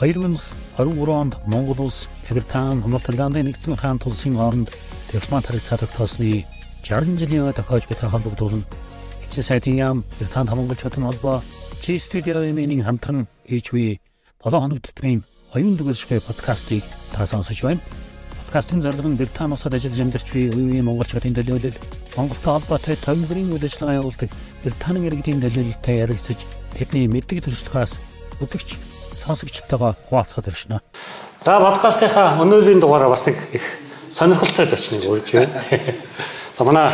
2023 онд Монгол улс Британи, Нидерландын нэгдсэн хаан тулсын хооронд дипломат харилцаа тогтоосны 60 жилийн тохиож битэй холбогдуулна. Эцэг сайдын яам Британи хамгаалчдын холбоо Чи студиогийн хамтран хийж буй 7 хоног төтмийн оюун дүгэршгүй подкастыг та сонсож байна. Подкастын зорилго нь Британи улсад ажиллаж амьдарч буй үеийн монголчуудын төлөөлөл, Монголтой холбоотой төвлөрийн үйл ажиллагаа явуулдаг Британи иргэдийн төлөөлөлтэй ярилцаж тэдний мэддэг төрслөхөөс үзэгч сонсогчтойгоо хуваалцахад иршнэ. За подкастынхаа өнөөдрийн дугаараа бас нэг их сонирхолтой зочныг урьж байна. За манай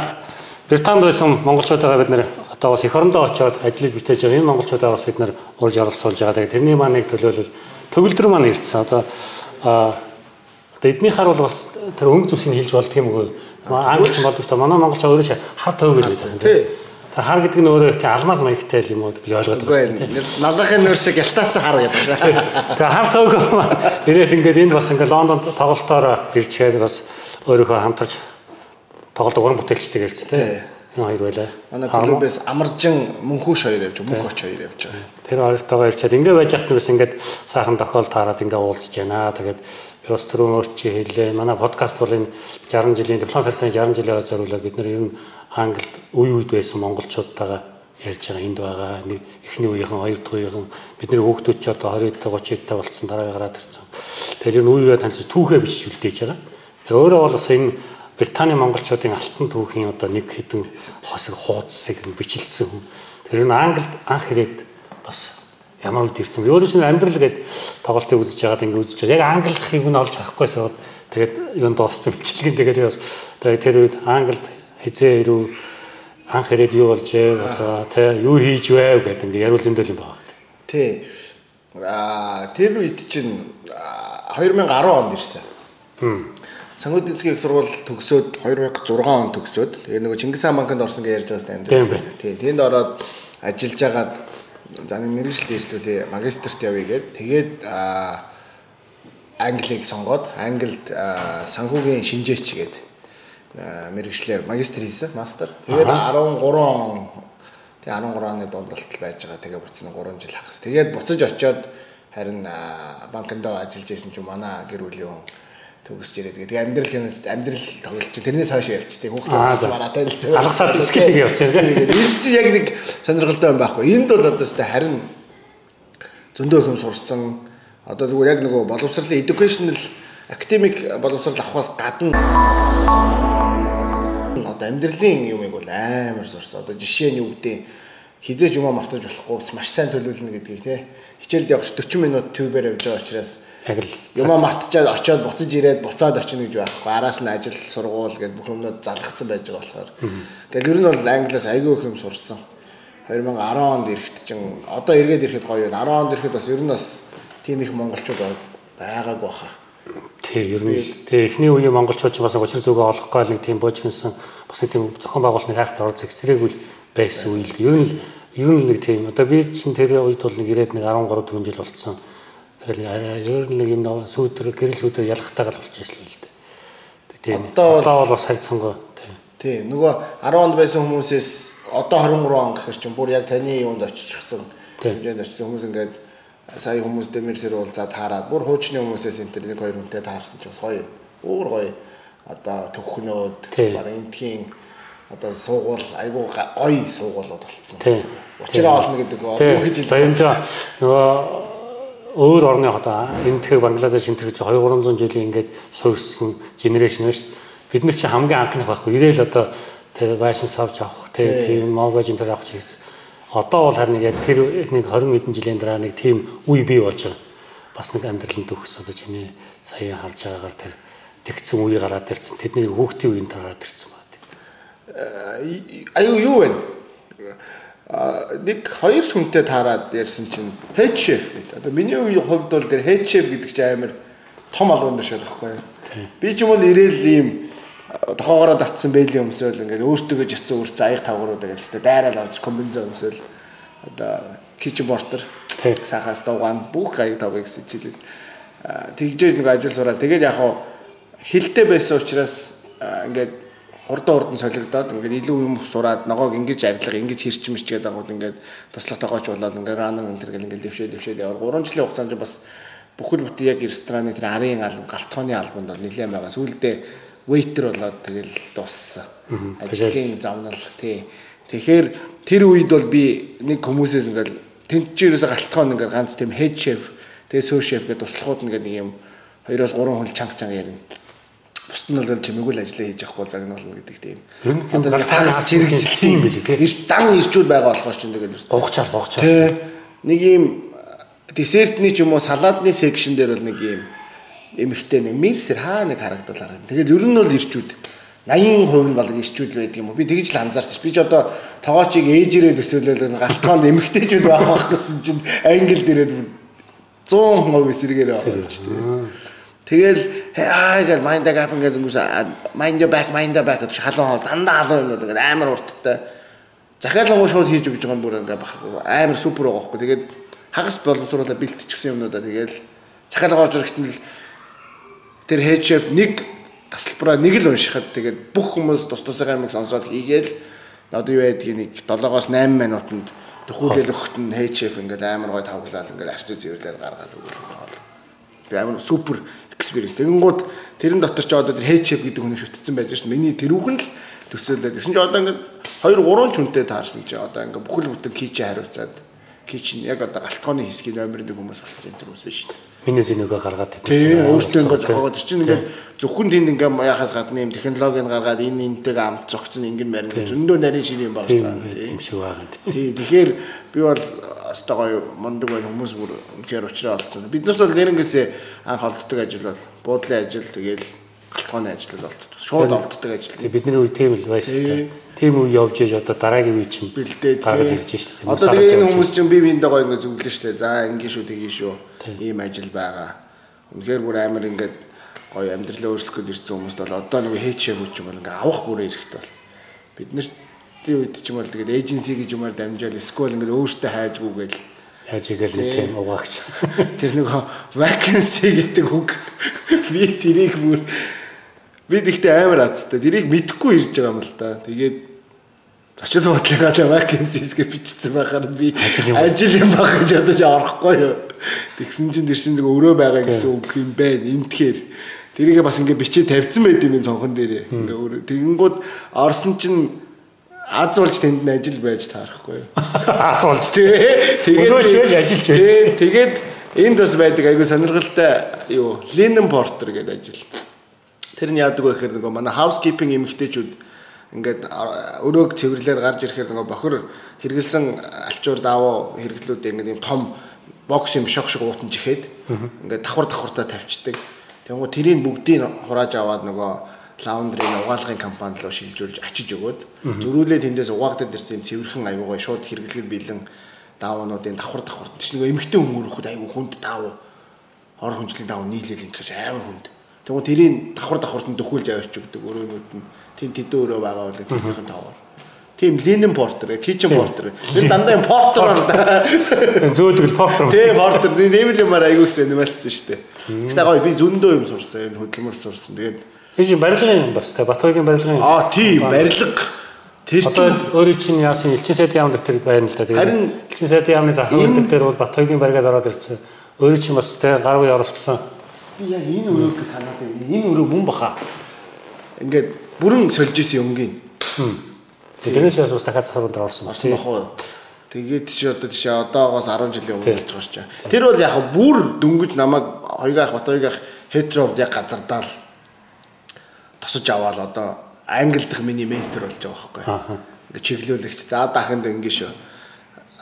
Британд байсан монголчуудаа бид нэр одоо бас эх орондоо очиод ажиллаж бүтээж байгаа энэ монголчуудаа бас бид нэр урьж оролцуулж байгаа. Тэрний маань нэг төлөөлөл төгөлдөр маань ирсэн. Одоо Одоо эднийхаар бол бас тэр өнгө зүсийг хэлж болдго юм уу? Англич болдог шүү дээ. Манай монголч өөрөө хар төвгөл гэдэг. Тий. Тэр хар гэдэг нь өөрөө тий алмаз маягтай юм уу гэж ойлгоод байна. Налахын нөр шиг ялтаас хар гэдэг шээ. Тэгээ хар төвгөл ирээд ингээд энд бас ингээд Лондонд тоглолтоор ирчээд бас өөрийнхөө хамтарч тоглолт уран бүтээлчтэй ирсэн тий. Энэ хоёр байлаа. Манай клубээс амаржин мөнхөш хоёр явж, мөнх оч хоёр явж байгаа. Тэр хоёртойгоо ирчээд ингээд байж хат нүс ингээд сайхан тохиол таарад ингээд уулзж байна. Тэгээд би бас түрүүн өөрчи хэллээ. Манай подкаст бол энэ 60 жилийн диплом ферсийн 60 жилийн зориулаад бид нар ер нь Англид үе үед байсан монголчуудтайгаа ярьж байгаа энд байгаа эхний үеийнхэн хоёр дахь үеийнхэн бидний хүүхдүүд ч одоо 20 30 та болцсон дараа гараад ирсэн. Тэгэхээр энэ үеийг таньс түүхээ биш үлдээж байгаа. Өөрөө бол бас энэ Британий монголчуудын алтан түүхийн одоо нэг хэдэн хосог хуудсыг бичилсэн хүн. Тэр нь Англид анх ирээд бас ямар үед ирсэн. Өөрөө чинь амьдрал гээд тоглолтыг үзэж байгаад ингэ үзэж байгаа. Яг англихыг нь олж авахгүйс тэгээд юунд дууссан бичлэгэн тэгээд бас тэр үед англид хизээ ирүү анх ирээд юу болжээ одоо тэ юу хийж вэ гэдэг ингэ яриул зөндөл юм байна. Тий. Аа тэр үед чинь 2010 онд ирсэн. Хм. Сангууд эзгийн их сургууль төгсөөд 2006 он төгсөөд тэгээ нөгөө Чингис хаан банкнд орсон гэж ярьж байгаас амьд. Тий. Тэнд ороод ажиллаж агаад за нэг мэрэгжил дэвшлүүлээ магистрт явъя гэд тэгээд англиг сонгоод англид санхүүгийн шинжээч гээд мэрэгчлэр магистр хийсэн мастер. Тэгээд 13 он тэгээ 13 оны дундалтал байж байгаа. Тэгээ буцсан 3 жил хагас. Тэгээд буцаж очиод харин банкнд ажиллаж байсан чинь манай гэр бүлийн хүн төгсж ирээд тэгээ амьдрал амьдрал тоглолч тэрнээс хойш явчихтыг хүүхдүүд бараатай л зөв алгасаад скейг явчихсан. Энд чинь яг нэг сонирхолтой юм байхгүй. Энд бол одоо өстэй харин зөндөө их юм сурсан. Одоо зүгээр яг нөгөө боловсролын educational academic боловсрол авахаас гадна одоо амьдралын юмыг бол амар сурсан. Одоо жишээ нь юу гэдэг хизээж юмаа мартаж болохгүй маш сайн төлөвлөнө гэдгийг тий. Хичээлд явах 40 минут төвбөр явж байгаа учраас яг л юмаа мартчихад очиод буцаж ирээд буцаад очино гэж байхгүй. Араас нь ажил, сургууль гэж бүх юмнууд залгацсан байж байгаа болохоор. Тэгэл ер нь бол англиас айгүй их юм сурсан. 2010 онд ирэхэд чинь одоо эргээд ирэхэд гоё юм. 10 онд ирэхэд бас ер нь бас тийм их монголчууд байгаагүй баха. Тий, ер нь тий эхний үеийн монголчууд ч бас учир зүгөө олохгүй нэг тийм божигнсан бас тийм зохион байгуулалтны хайхт орж зэгцрээгүй байсан үйл. Ер нь ер нь нэг тийм одоо би чинь тэр үед бол нэг ирээд нэг 13 4 жил болцсон Тэгэл ер нь нэг энэ сүүдэр гэрэл сүүдэр ялахтайгаар болж байсан л дээ. Тийм. Одоо бол бас хайцсангаа тийм. Тийм. Нөгөө 10 онд байсан хүмүүсээс одоо 23 он гэхэр чинь бүр яг таны юунд очихсан хэмжээнд очсон хүмүүс ингээд сая хүмүүс дэмэрсэр уулзаад таарад бүр хуучны хүмүүсээс энэ нэг хоёр хүнтэй таарсан ч бас гоё. Өөр гоё. Одоо төвхнөөд баг энтхийн одоо суугуул айгуу гоё суугуулууд болцсон. Учраа олно гэдэг одоо гэж хэлээ. Нөгөө өөр орны одоо тэгэхээр Бангладеш энэ тэр 2 300 жилийн ингээд суурьсан генерашн шүү дээ. Бид нар чи хамгийн анхных байхгүй. Ирээл одоо тэр вайшин савж авах тийм могож энэ тэр авах чигс. Одоо бол харин яг тэр нэг 20 хэдэн жилийн дараа нэг тийм үе бий болж байгаа. Бас нэг амьдралын төгс одоо чиний сая харж байгаагаар тэр тэгсэн үе гараад ирсэн. Тэдний хүүхдийн үеийн тараад ирсэн байна. Аюу юу вэ? нэг хоёр хүнтэй таарад ярьсан чинь head chef гэдэг. Одоо миний хувьд бол тэр head chef гэдэг чинь амар том албан дэш байхгүй. Би ч юм бол ирээл ийм тохоогоороо татсан бэйлийн өмсөөл ингээд өөртөө жицсэн үр заяг тавгарууд гэдэг л дайраал орж комбинзо өмсөөл одоо kitchen porter сахаас дугаан бүх аяг тавгыг сэжилэг тэгжээж нэг ажил сураад тэгээд яг хилтэй байсан учраас ингээд хурдан хурдан солигдоод ингээд илүү юм сураад ногоог ингэж арилга ингэж хэрчмэрч гэдэг агууд ингээд туслах тогооч болоод ингээд ранер энэ төр ингээд левшээ левшээ яваа 3 жилийн хугацаанд бас бүхэл бүтэн яг рестораны тэр арын албан галтгооны албанд бол нэлээд байгаа. Сүүлдээ waiter болоод тэгэл дууссан. Ажлын замнал тий. Тэгэхээр тэр үед бол би нэг хүмүүсээс ингээл тэнд чи ерөөсө галтгоон ингээл ганц тийм head chef тэгээ sous chef гэдэг туслахууд нэг юм хоёроос гурван хүн чанга чанга ярина. Бусд нь бол чимээгүй л ажиллаа хийж явахгүй загнуулна гэдэг тийм. Одоо хагас чирэгжилт юм билий тий. Ирж дан ирчүүд байгаа болохоос ч тэгээд гугчаар гугчаар. Тий. Нэг юм десертний ч юм уу салаадны секшн дээр бол нэг юм эмхтэй нэг мэрсэр хаа нэг харагдал харагдана. Тэгээд ер нь бол ирчүүд 80% нь бол ирчүүд л байдаг юм уу. Би тэгж л анзаарч. Би ч одоо тоогоочийг ээжээрээ төсөөлөл галтгоонд эмхтэйчүүд байх байх гэсэн чинь англ дээрээ 100% эсрэгээр байгаа ч тийм. Тэгэл аа гэл mind the gap ингээд өнгөс mind the back mind the back гэж халуун хоол дандаа халуун юмнууд ингээд амар урттай. Захиалгын шууд хийж өгч байгаа нь бүр ингээд амар супер байгаа хөөхгүй. Тэгээд хагас боловсруулаад бэлтчихсэн юмнуудаа тэгэл захиалга орж ирэхэд нь тэр chef нэг тасалбараа нэг л уншихад тэгээд бүх хүмүүс тус тусаа амиг сонсоод хийгээл одоо юу байдгийг нэг 7-оос 8 минутанд төхүүлэл нь head chef ингээд амар гой тавглаад ингээд арчиж зэвэрлээд гаргаад өгөх юм бол. Тэгээд амар супер experience. Тэгэнгүүт тэрэн дотор ч одоо тэр chef гэдэг хүн шүтцсэн байж шин миний тэрүүхэн л төсөөлөд. Гэсэн чи одоо ингээд 2 3 чүнтэй таарсан чи одоо ингээд бүхэл бүтэн кичээ хариуцаад кичн яг одоо галтгооны хэсгийн номер 1 хүмүүс болсон энэ хүмүүс биш шүү дээ. Миний зэнийгөө гаргаад байдаг. Тийм, өөртөө ингээд зохиогоод чинь ингээд зөвхөн тэнд ингээд яхаас гадна юм технологиг гаргаад энэ энтэйг амт зогцсон ингэн марин зөндөө нарийн ширээ юм байна тийм шиг байгаа. Тийм, тэгэхээр би бол өстой гоё мундаг байх хүмүүс бүр үнэхээр уучраа олцсон. Биднээс бол нэрнгээсээ анх олддог ажил бол буудлын ажил тэгээл галтгооны ажил бол олддог. Шууд олддог ажил. Бидний үе тийм л байсан тийм үе явж ээж одоо дараагийн үе чинь бэлдээд гаргаж ирж шүү дээ. Одоо тэгээ энэ хүмүүс чинь бие биендээ гоё ингэ зөвлөн шүү дээ. За ингэ шүү тгий шүү. Ийм ажил байгаа. Үнэхээр бүр амар ингээд гоё амьдралаа өөрчлөх гэж ирсэн хүмүүст бол одоо нэг хээчээ хүч юм бол ингээ авах бүрээ эрэхтэй бол. Бид нар тийм үед ч юм бол тэгээд эйженси гэж юмар дамжаал эсвэл ингээ өөртөө хайжгүйгээл яаж игээл тийм угаагч. Тэр нэг vacancy гэдэг үг би тэрийг бүр би тэгтээ амар азтай. Тэрийг мэдхгүй ирж байгаа юм л да. Тэгээд Зочид бодлогоо vacancies гэж бичсэн байхаар би ажил юм баг гэж ч орохгүй юу. Тэгсэн чинь тэр чинь зөв өрөө байгаа гэсэн үг юм байна. Энтхээр тэрийгээ бас ингээ бичээ тавьсан байт юм цонхон дээр. Ингээ өрөө тэгэнгүүт орсон чинь аз болж тэнд нь ажил байж таарахгүй юу. Аз болж тий. Тэгээд ажиллаж байж. Тэгээд энд бас байдаг айгүй сонирхолтой юу Linen Porter гэдэг ажил. Тэр нь яадаг вэ гэхээр нөгөө манай housekeeping эмэгтэйчүүд ингээд өрөөг цэвэрлээд гарч ирэхээр нөгөө бохор хэргэлсэн алчуур давуу хэрэглүүд ингээд юм том бокс юм шок шок уутан жихэд ингээд давхар давхартаа тавьчихдаг. Тэгвэл тэрийг бүгдийг хурааж аваад нөгөө лаундрын угаалгын компанид руу шилжүүлж ачиж өгөөд зөрүүлээ тэндээс угаагдаад ирсэн юм цэвэрхэн аюугаа шууд хэрэглэхэд бэлэн даваануудын давхар давхар тийч нөгөө эмхтэн хүмүүрхэд аюу хүнд давуу хор хүнжлийн давуу нийлээл ингэж амар хүнд. Тэгвэл тэрийг давхар давхарт нь дөхүүлж аваач өгдөг өрөөнүүд нь тийм тэдэн өрөө байгаа бол тэрнийхэн таваар. Тийм линен портер, кичен портер. Тэр дандаа юм портероор зөөлгөл портер. Тийм портер. Нэмэл юмар айгүй их зэнэмэлцсэн шүү дээ. Гэтэ гоё би зөндөө юм сурсан, энэ хөдөлмөр сурсан. Тэгээд тийм барилгын бас тэ Батбагийн барилгын Аа тийм барилга Тэр чинь өөрөө чинь яасан элчин сайдын яам дэвтэр байна л да. Тэгээд элчин сайдын яамны засаг дэвтэр дээр бол Батбагийн баригаад ороод ирсэн. Өөрөө чинь бас тэ гаргүй оролцсон. Би яг энэ өрөөг санаад байна. Энэ өрөө мөн баха. Ингээд бүрэн сольж исэн өнгийн. Тэрнээс бас бас дахиад засвар дээр орсон. Орсон бах. Тэгээд чи одоо тийш одоогоос 10 жилийн өмнө болж байгаа шүү. Тэр бол яг бүр дөнгөж намайг хоёгаах бат хоёгаах хетровд яг газардаал тосож аваад одоо англи дахь миний ментор болж байгаа байхгүй. Ингээ чиглүүлэгч. За дахинд ингээ шүү.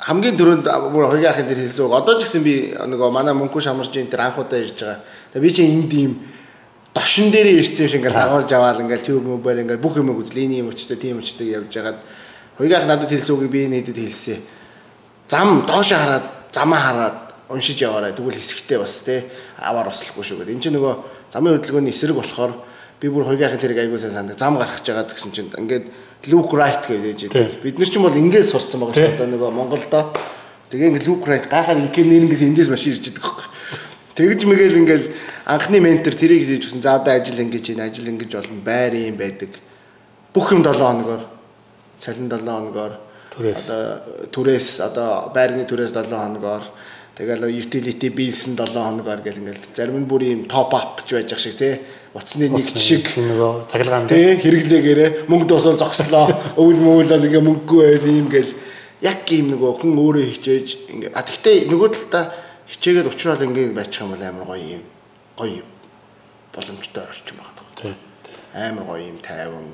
Хамгийн түрүүнд бүр хоёгаахын дээр хэлсэн үг. Одоо ч гэсэн би нөгөө манай мөнхөө шамаржийн тэр анхудаа ирж байгаа. Тэгээ би чи энд ийм дошин дээрээ ирсэн юм шиг ингээл дагуулж аваад ингээл тюб мөбөр ингээл бүх юм үзлээ ийм өчтэй тийм өчтэй явж байгаад хоёгаах надад хэлсэн үгийг би нэдэд хэлсэн. Зам доошо хараад замаа хараад уншиж яваарай. Тэгвэл хэсэгтэй бас те аваар ослохгүй шүү гэдэг. Энд чинь нөгөө замын хөдөлгөөний эсрэг болохоор би бүр хоёгаахын тэрэг аягүй сайн сандаг. Зам гаргаж байгаа гэсэн чинь ингээд look right гэж ээж. Бид нар ч юм бол ингээд сурцсан байгаа шүү дээ нөгөө Монголдо. Тэгээ ингээд look right гахаар ингээд нэрнгээс эндээс машин ирж байгаа байхгүй. Тэгж мэгэл ингээд анхны ментор тэрийг хийж өгсөн. За одоо ажил ингэж байна, ажил ингэж болно, байр юм байдаг. Бүх юм 7 хоногоор, цалин 7 хоногоор, түрээс одоо түрээс одоо байрны түрээс 7 хоногоор Тэгэл utility bills нь 7 хоногор гэл ингээл зарим нь бүр ийм топ ап ч байж ах шиг тий. Утасны нэг шиг нөгөө цаглагаан тий хэрэглээгээрээ мөнгө дуусал зогслоо. Өвөл мөвлөл ингээ мөнгөгүй байл ийм гэл. Яг ийм нөгөө хүн өөрөө хичээж ингээ а тэгтээ нөгөө талдаа хичээгээд уучрал ингээ байчих юм бол амар гоё юм. Гоё боломжтой орчин байгаа тох. Амар гоё юм тайван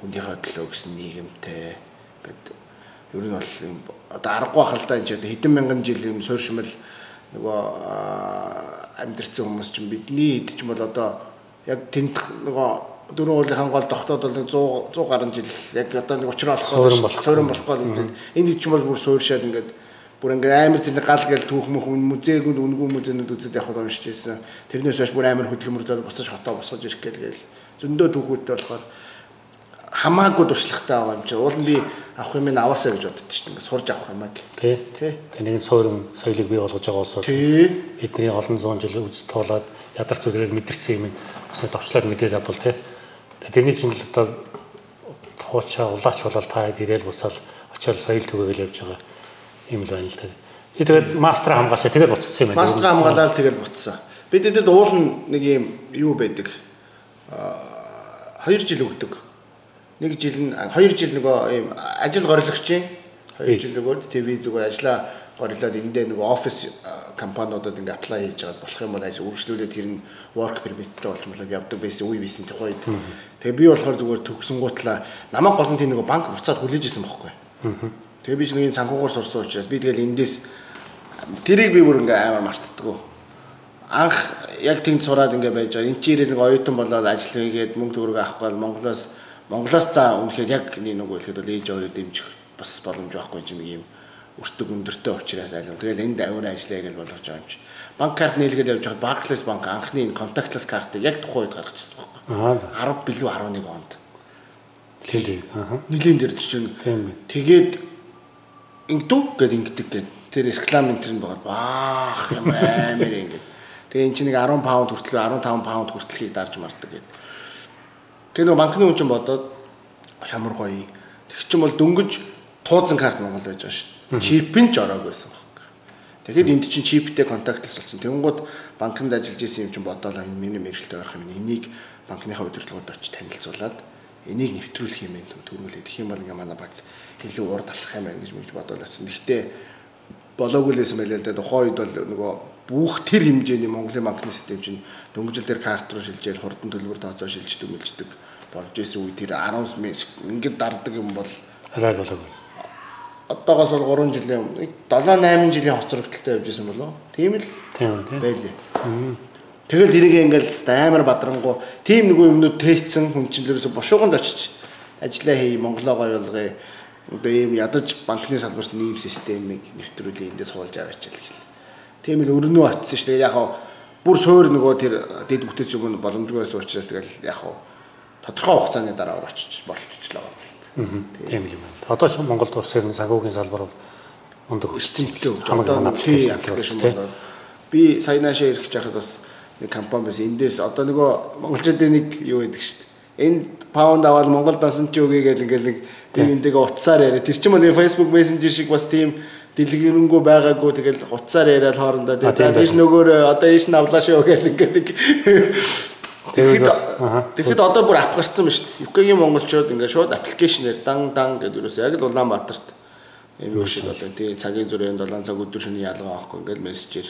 хүнийхээ төлөө гэсэн нийгэмтэй. Гэдэг ер нь бол юм одоо аргагүй хал да энэ ч хэдэн мянган жил юм суурьшмал нөгөө амьдэрсэн хүмүүс чинь бидний хэд ч юм бол одоо яг тэнд нөгөө дөрөв уулынхан гол тогтоод бол нэг 100 100 гаруй жил яг одоо нэг учраа болох суурин болохгүй үзээд энэ хэд ч юм бол бүр суурьшаад ингээд бүр ингээд амар тэр гал гэл түүх мөх музейг үнгүү музейнүүд үзээд явах уншиж байсан. Тэрнээс хойш бүр амар хөдөлмөрлөд босож хотоо босгож ирэх гээл зөндөө түүхүүдтэй болохоор хамаагүй туршлагатай байгаа юм чи. Уул нь би авах юм ин аваасаа гэж боддоо шүү дээ. Сурж авах юм аа. Тий. Тий. Тэгээ нэг суурин соёлыг бий болгож байгаа улсууд бидний олон зуун жил үз тоолоод ядарч зүрээр мэдэрсэн юм бас товчлаад мэдээд авбал тий. Тэрний чинь л одоо хуучаа улаач болол та хэд ирээл буцаал очиод соёл түгээгээл явж байгаа юм л байна л та. Би тэгээд мастер хамгаалчаа тэгээд буцсан юм байна. Мастер хамгаалаад тэгээд буцсан. Бид эдэд уул нэг юм юу байдаг. Аа 2 жил өгдөг нэг жил нь 2 жил нөгөө ийм ажил гориглогчийн 2 жил нөгөөд ТV зүгээр ажиллаа гориглоод эндээ нөгөө офис компаниудад ингээ аплай хийж аваад болох юм бол ажил үргэлжлүүлээд тэр нь work permit-тэй болж болоод явдаг байсан үе байсан тэр үед. Тэгээ би болохоор зүгээр төгсөн гутлаа намайг гол нь тийм нөгөө банк буцаад хүлээж исэн байхгүй. Тэгээ би ч нэг санхугаар сурсан учраас би тэгэл эндээс тэрийг би бүр ингээ аймаа мартдаггүй. Анх яг тэнд сураад ингээ байж байгаа. Энд чи ирээд нэг оюутан болоод ажил хийгээд мөнгө төгрөг авахгүй бол Монголоос Монголоос за үнэхээр яг нэг нэг хэлэхэд бол ээж аваа дэмжих бас боломж байхгүй юм нэг юм өртөг өндөртэй учраас айлм. Тэгэл энд авир ажиллая гэж болгож байгаа юм чи. Банк карт нээлгээд явж байхад Barclays банк анхны энэ contactless картыг яг тухайн үед гаргачихсан байхгүй. 10 билүү 11 онд. Тийм. Аа. Нилийн дээр чинь. Тэгээд ингэдүү гэд ингэдэг гэд. Тэр реклам энэ төр нь байгаа баах юм амар ингэ. Тэгээ эн чинь нэг 10 паунд хүртэл 15 паунд хүртэлхийг дарж мардаг гэд. Тэгээ нэг банкны хүн чинь бодоод ямар гоё. Тэг чин бол дөнгөж тууцсан карт Монгол байж байгаа шүү. Чип нь ч ороагүй байсан баг. Тэгэхэд энд чинь чиптэй контактлес болсон. Тэнгууд банкнд ажиллаж исэн юм чинь бодоол энэ миний мэрэгчлээ орох юм. Энийг банкныхаа удирдлагууд очиж танилцуулаад энийг нэвтрүүлэх юм байна төрүүлээ. Тэгэх юм бол ингээ манай банк илүү урд алхах юм байна гэж мэгж бодоол очсон. Гэхдээ болоогүй лээсэн байлаа л да. Тухайн үед бол нөгөө бүх тэр хэмжээний Монголын банкны систем чинь дөнгөжл дээр карт руу шилжээл хурдан төлбөр тооцоо шилждэг мэлждэг болж исэн үе тэр 10 ингээд дарддаг юм бол арай болоогүй. Одоогоос бол 3 жилийн 7 8 жилийн хоцрогдолтой явж исэн болов. Тийм л байлээ. Тэгэл тэрийг ингээл амар бадрангу тийм нэг юмнууд тээцсэн лэрээс бошуугонд очиж ажиллаа хий Монголоо гоёлгоё. Одоо ийм ядаж банкны салбарт ийм системийг нэвтрүүлээ эндээс суулж аваач л гэл. Тийм л өрнөө очсон шүү дээ. Яг хаа бүр суур нөгөө тэр дэд бүтээц юм боломжгүй байсан учраас тэгэл яг хаа тодорхой хугацааны дараа очиж болчихлоо Тийм юм байна. Одоо ч Монголд улс ирнэ санхүүгийн салбар мундаг өсөлттэй өгч одоо тий аппликейшн болоод би саянаашаа ирэх чахад бас нэг компани байсан. Эндээс одоо нөгөө монголчуудын нэг юу гэдэг шүү дээ. Энд паунд аваад Монголд дасан ч үгүй гэл ингээл нэг би энтэйгээ утсаар яриа. Тэр чинь бол Facebook Messenger шиг бас тийм дэлгэрэнгүй байгаагүй тэгэл утсаар яриад хоорондоо тэгээ тийш нөгөөр одоо ийш нь авлаа шүү гэх ингээд нэг Тэгэхэд тэгэхэд одоо бүр ап гарцсан байна шүү дээ. UK-ийн монголчууд ингээд шууд аппликейшнээр дан дан гэдэг юус яг л Улаанбаатарт юм юу шиг болоо тий цагийн зүрийн 7 цаг өдөр шөнийн ялгаа авахгүй ингээд мессежээр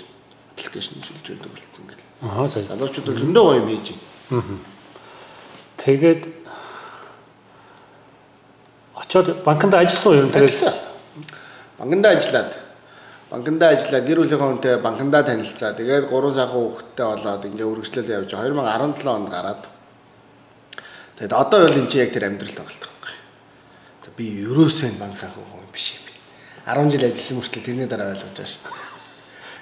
аппликейшн шилжүүлдэг болсон ингээд. Аа сая. Залуучууд бол зөндөө гоё юм хийж байна. Тэгээд очоод банкнд ажилласан уу нь тэгээд банкнд ажиллаад банкндаа ажиллаад гэр бүлийнхээ хүнтэй банкндаа танилцаа. Тэгээд 3 сахан хүүхэдтэй болоод ингээ үргэлжлүүлээ явж 2017 онд гараад. Тэгээд одоо бол энэ чи яг тэр амьдрал тоглолт байхгүй. За би ерөөсөө банк санхүү хүн биш юм би. 10 жил ажилласан мөртлөө тэрний дараа ойлгож байгаа шүү дээ.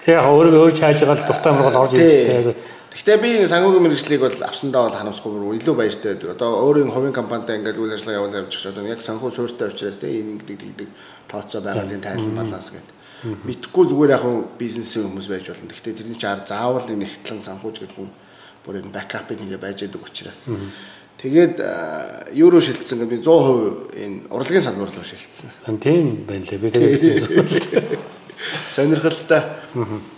Тэгээ яг өөрөө өөр чааж байгаа л дуртай мөргөл орж ирсэн. Гэхдээ би санхүүгийн мэрэгжлийг бол авсандаа бол харамсахгүй илүү баяртай байдаг. Одоо өөрийн хувийн компанитай ингээд үйл ажиллагаа явуулж явж байгаа. Яг санхүү суурьтай учраас тийм ингэдэг тэгдэг тооцоо байгалийн тайлбар баланс гэдэг мэдхгүй зүгээр яг бизнесийн хүмүүс байж болно. Гэхдээ тэрний чинь заавал нэг нэгтлэн санхүүж гэдэг хүн бүр энэ бэкапыг нэгэ байж байгаа учраас. Тэгээд евро шилжсэн гэдэг би 100% энэ урлагийн салбар руу шилжсэн. Тийм байна лээ. Би тэгээд Сонирхолтой.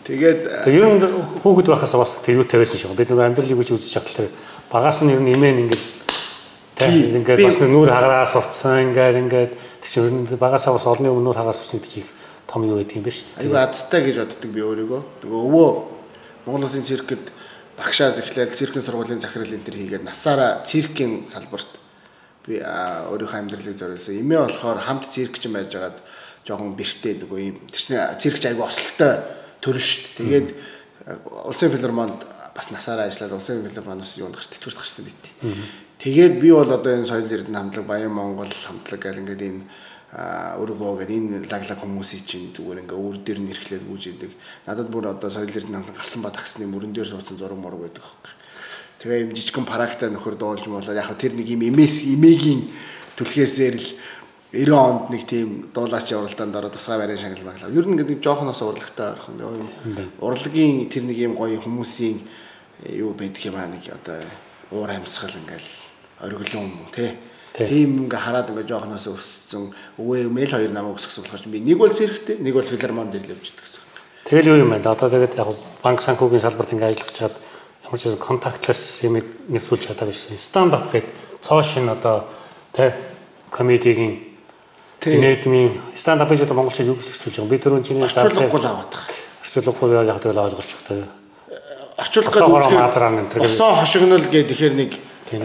Тэгээд ер нь хүүхэд байхаас бас тэрүүтэй байсан шиг. Бид нөгөө амьдралыг үж үзэж чадлаа. Багаас нь ер нь имэн ингээд тийм ингээд бас нүүр хагараа сурцсан ингээд ингээд тийм ер нь багасаа бас олны өмнөр хагаас сурсан гэдэг их том юу гэдэг юм дээ. Айгу азтай гэж боддог би өөрийгөө. Нөгөө өвөө Монгол Улсын циркэд багшаас эхлээл циркийн сургуулийн захирал энэ төр хийгээд насаараа циркийн салбарт би өөрийнхөө амьдралыг зориулсан. Эмээ болохоор хамт циркч байж байгаад жоохон бэртэй нөгөө юм тэрчний циркч айгу ослолтой төрөл шүү дээ. Тэгээд улсын филармонд бас насаараа ажиллаад улсын филармоноос юунд гарч тэтгэврт гарсан байт. Тэгээд би бол одоо энэ соёл эрдэнэ хамтлаг Баян Монгол хамтлаг гэл ингээд энэ өргөө гэдэг энэ лаглаг хүмүүсийн чинь зүгээр ингээ өөр дээр нь эрхлээд гүйж идэг. Надад бүр одоо соёл эрдэнэ хамтлаг галсан ба таксны мөрөн дээр суудсан зураг мураг байдаг хөөх. Тэгээ юм жижигхэн паракта нөхөр дуулж болоо яг тэр нэг юм эмээс эмээгийн түлхээсээр л 90 онд нэг тийм дуулаач уралдаанд ороод тусгай барийн шагнал маглаа. Ер нь ингээд жоохоноос урлагтай орхон. Урлагийн тэр нэг юм гоё хүмүүсийн э, юу байдаг юм аа нэг одоо уур амьсгал ингээл ориглон юм тий. Тийм ингээ хараад ингээ жоохоноос өссөн өвөө мэйл хоёр намайг өсгсөн болохоор би нэг бол зэрэгтэй нэг бол филармон дээр л явж идэх гэсэн. Тэгэл юу юм байна. Одоо тэгээд яг банк санхүүгийн салбарт ингээ ажиллаж чад ямар ч контактлес юм нэвтрүүлж чадаа биш. Stand up гэдэг цоошин одоо тий комедигийн Инээдмийн stand up гэж одоо монголчууд юу гэж хэлж байгаа. Би түрүүн чиний орчуулгахгүй л аваад байгаа. Орчуулгахгүй яг тэгэл ойлгуулчих та. Орчуулах гэдэг нь босоо хошигнол гэдэг тэгэхээр нэг тийм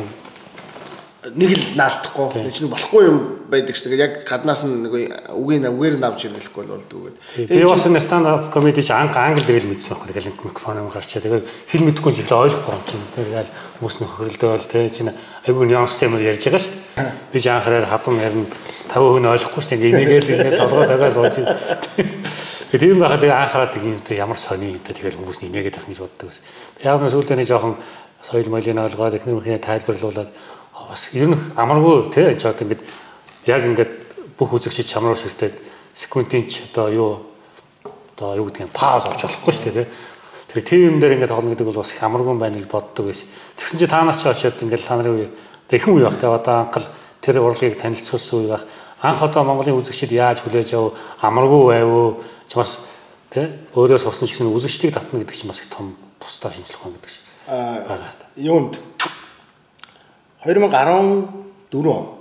нэг л наалтахгүй нэг чинь болохгүй юм байдаг ш. Тэгээд яг гаднаас нь нэг үгийн үгээр нь авч иргэлэхгүй болдгоо гэдэг. Би бас энэ stand up comedy чи анх англи дээр л мэдсэн байхгүй. Тэгээд микрофон юм гарчаа. Тэгээд хэл мэдэхгүй ч илүү ойлгохгүй юм чинь. Тэгээд хүмүүс нөхөрлөдөө бол тэгээд чинь айгүй нюанстай юм ярьж байгаа ш. Би ч анхаарал хадам ярина 50% нь ойлгохгүй ш. Тэгээд энийгээр ингээд толгой тагаа сууж. Тэгээд тийм байхад тэгээд анхаарал тийм ямар сони юм тэгээд хүмүүс нэмээгээд авах гэж боддог ус. Яг нь сүүлдээ нэг жоохон соёл моёлын ойлгоод эхнэр мөхний тайлбарлуулад бас ер нь амаргүй тий ч одоо ингээд яг ингээд бүх үзэгчид чамруу ширтээд секундын ч одоо юу одоо юу гэдэг юм пауз авч болохгүй шүү дээ тий. Тэр тийм юм дээр ингээд тоглоно гэдэг бол бас их амаргүй байна гэж боддог байсан. Тэгсэн чи та нар ч очиод ингээд та нарын үе ихэнх үе багтаа одоо анхал тэр урлагийг танилцуулсан үе баг. Анх одоо Монголын үзэгчид яаж хүлээж ав амаргүй байв бас тий өөрөө сурсан ч гэсэн үзэгчдийг татна гэдэг чинь бас их том тусдаа шинжлэх ухаан гэдэг шиг. Аа юунд 2014 он